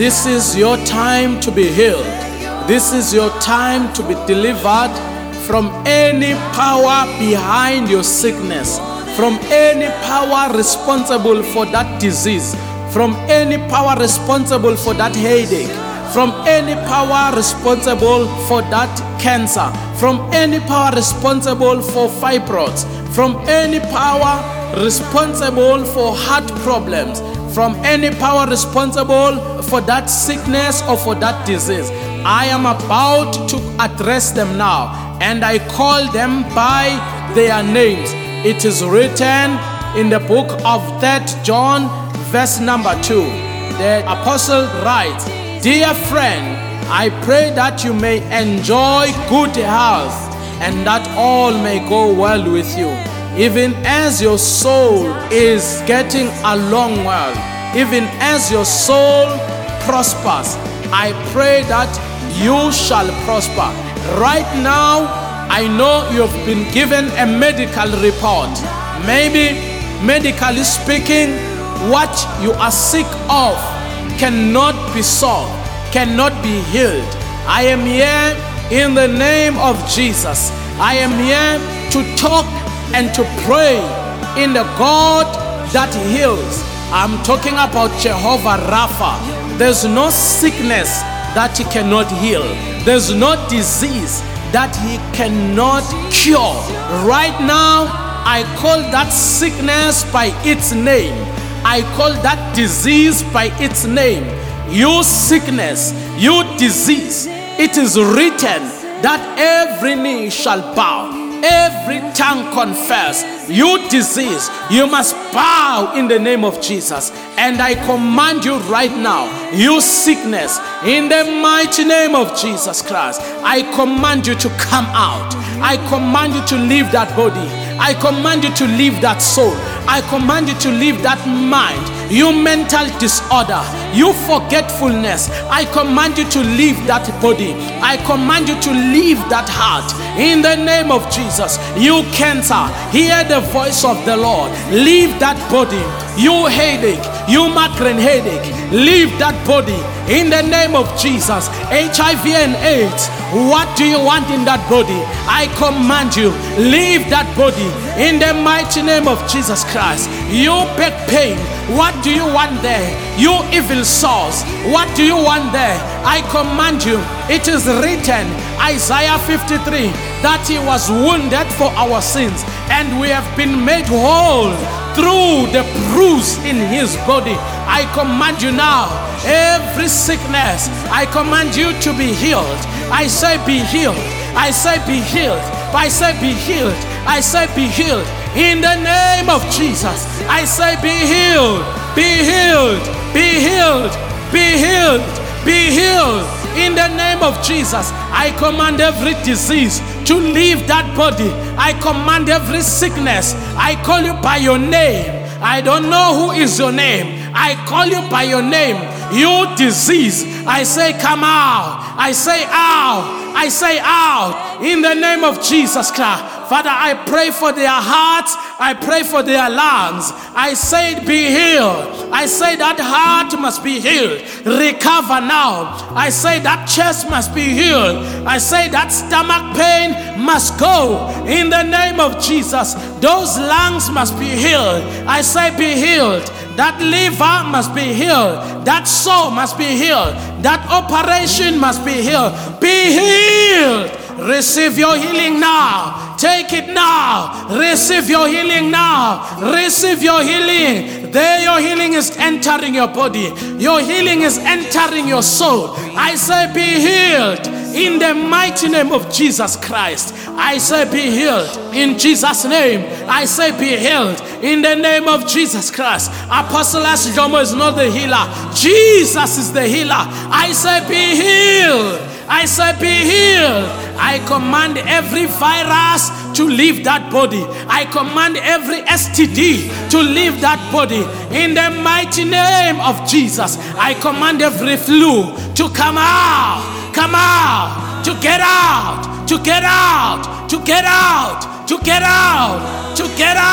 this is your time to be healed. This is your time to be delivered from any power behind your sickness, from any power responsible for that disease, from any power responsible for that headache, from any power responsible for that cancer, from any power responsible for fibroids, from any power responsible for heart problems, from any power responsible for that sickness or for that disease. I am about to address them now and I call them by their names. It is written in the book of 3 John, verse number 2. The apostle writes, Dear friend, I pray that you may enjoy good health and that all may go well with you, even as your soul is getting along well, even as your soul prospers. I pray that you shall prosper. Right now, I know you have been given a medical report. Maybe, medically speaking, what you are sick of cannot be solved, cannot be healed. I am here in the name of Jesus. I am here to talk and to pray in the God that heals. I'm talking about Jehovah Rapha. There's no sickness that he cannot heal. There's no disease that he cannot cure. Right now, I call that sickness by its name. I call that disease by its name. You sickness, you disease, it is written that every knee shall bow, every tongue confess. You disease, you must bow in the name of Jesus. And I command you right now, you sickness, in the mighty name of Jesus Christ, I command you to come out. I command you to leave that body. I command you to leave that soul. I command you to leave that mind. You mental disorder, you forgetfulness. I command you to leave that body. I command you to leave that heart. In the name of Jesus, you cancer, hear the voice of the Lord. Leave that body. You headache, you migraine headache, leave that body. In the name of Jesus, HIV and AIDS, what do you want in that body? I command you, leave that body. In the mighty name of Jesus Christ, you back pain, what do you want there? You evil souls, what do you want there? I command you, it is written, Isaiah 53, that he was wounded for our sins, and we have been made whole through the bruise in his body. I command you now, every sickness, I command you to be healed. I say, be healed. I say, be healed. I say, be healed. I say, be healed. In the name of Jesus, I say, be healed. Be healed. Be healed. Be healed. Be healed. In the name of Jesus, I command every disease to leave that body. I command every sickness. I call you by your name. I don't know who is your name. I call you by your name. You disease. I say, come out. I say, out. I say, out. In the name of Jesus Christ. Father, I pray for their hearts. I pray for their lungs. I say, be healed. I say that heart must be healed. Recover now. I say that chest must be healed. I say that stomach pain must go. In the name of Jesus, those lungs must be healed. I say, be healed. That liver must be healed. That soul must be healed. That operation must be healed. Be healed. Receive your healing now. Take it now. Receive your healing now. Receive your healing. There, your healing is entering your body. Your healing is entering your soul. I say, be healed in the mighty name of Jesus Christ. I say, be healed in Jesus' name. I say, be healed in the name of Jesus Christ. Apostle Asidomo is not the healer, Jesus is the healer. I say, be healed. I say, be healed. I command every virus to leave that body. I command every STD to leave that body. In the mighty name of Jesus, I command every flu to come out, come out, to get out, to get out, to get out, to get out, to get out.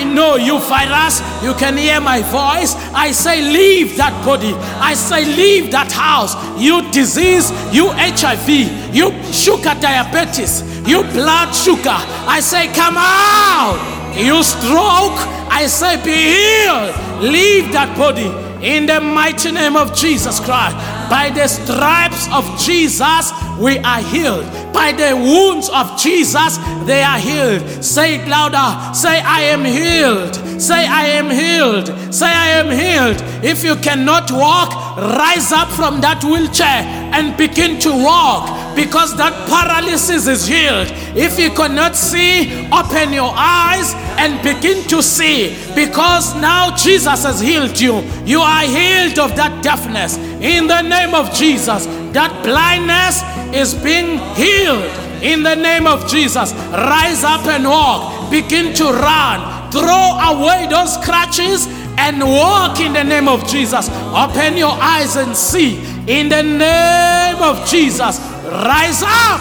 I know you virus, you can hear my voice. I say, leave that body. I say, leave that house. You disease, you HIV, you sugar diabetes, you blood sugar. I say, come out. You stroke, I say, be healed. Leave that body in the mighty name of Jesus Christ. By the stripes of Jesus, we are healed. By the wounds of Jesus, they are healed. Say it louder. Say, I am healed. Say, I am healed. Say, I am healed. If you cannot walk, rise up from that wheelchair and begin to walk because that paralysis is healed. If you cannot see, open your eyes and begin to see because now Jesus has healed you. You are healed of that deafness in the name of Jesus. That blindness is being healed in the name of Jesus. Rise up and walk. Begin to run. Throw away those crutches and walk in the name of Jesus. Open your eyes and see in the name of Jesus. Rise up,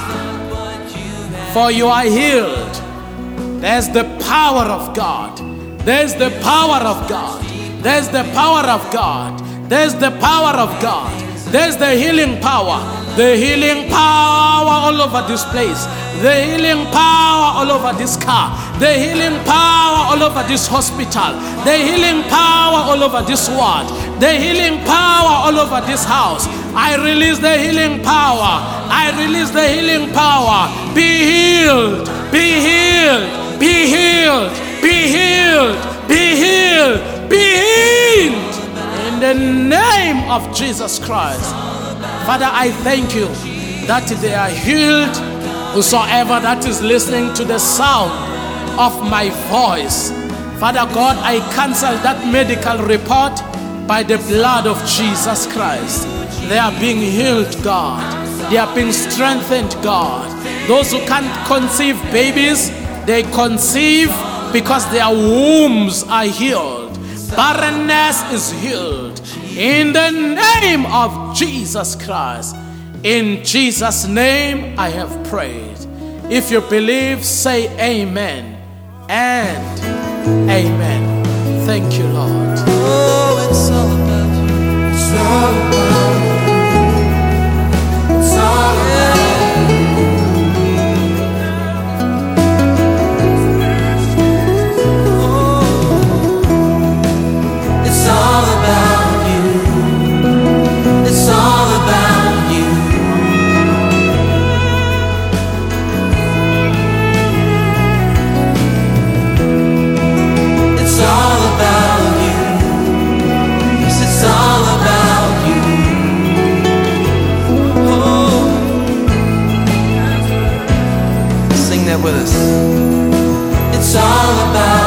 for you are healed. There's the power of God. There's the power of God. There's the power of God. There's the power of God. There's the healing power. The healing power all over this place. The healing power all over this car. The healing power all over this hospital. The healing power all over this ward. The healing power all over this house. I release the healing power. I release the healing power. Be healed. Be healed. Be healed. Be healed. Be healed. Be healed. In the name of Jesus Christ. Father, I thank you that they are healed. Whosoever that is listening to the sound of my voice. Father God, I cancel that medical report by the blood of Jesus Christ. They are being healed, God. They are being strengthened, God. Those who can't conceive babies, they conceive because their wombs are healed. Barrenness is healed. In the name of Jesus Christ. In Jesus' name I have prayed. If you believe, say amen and amen. Thank you, Lord. It's all about.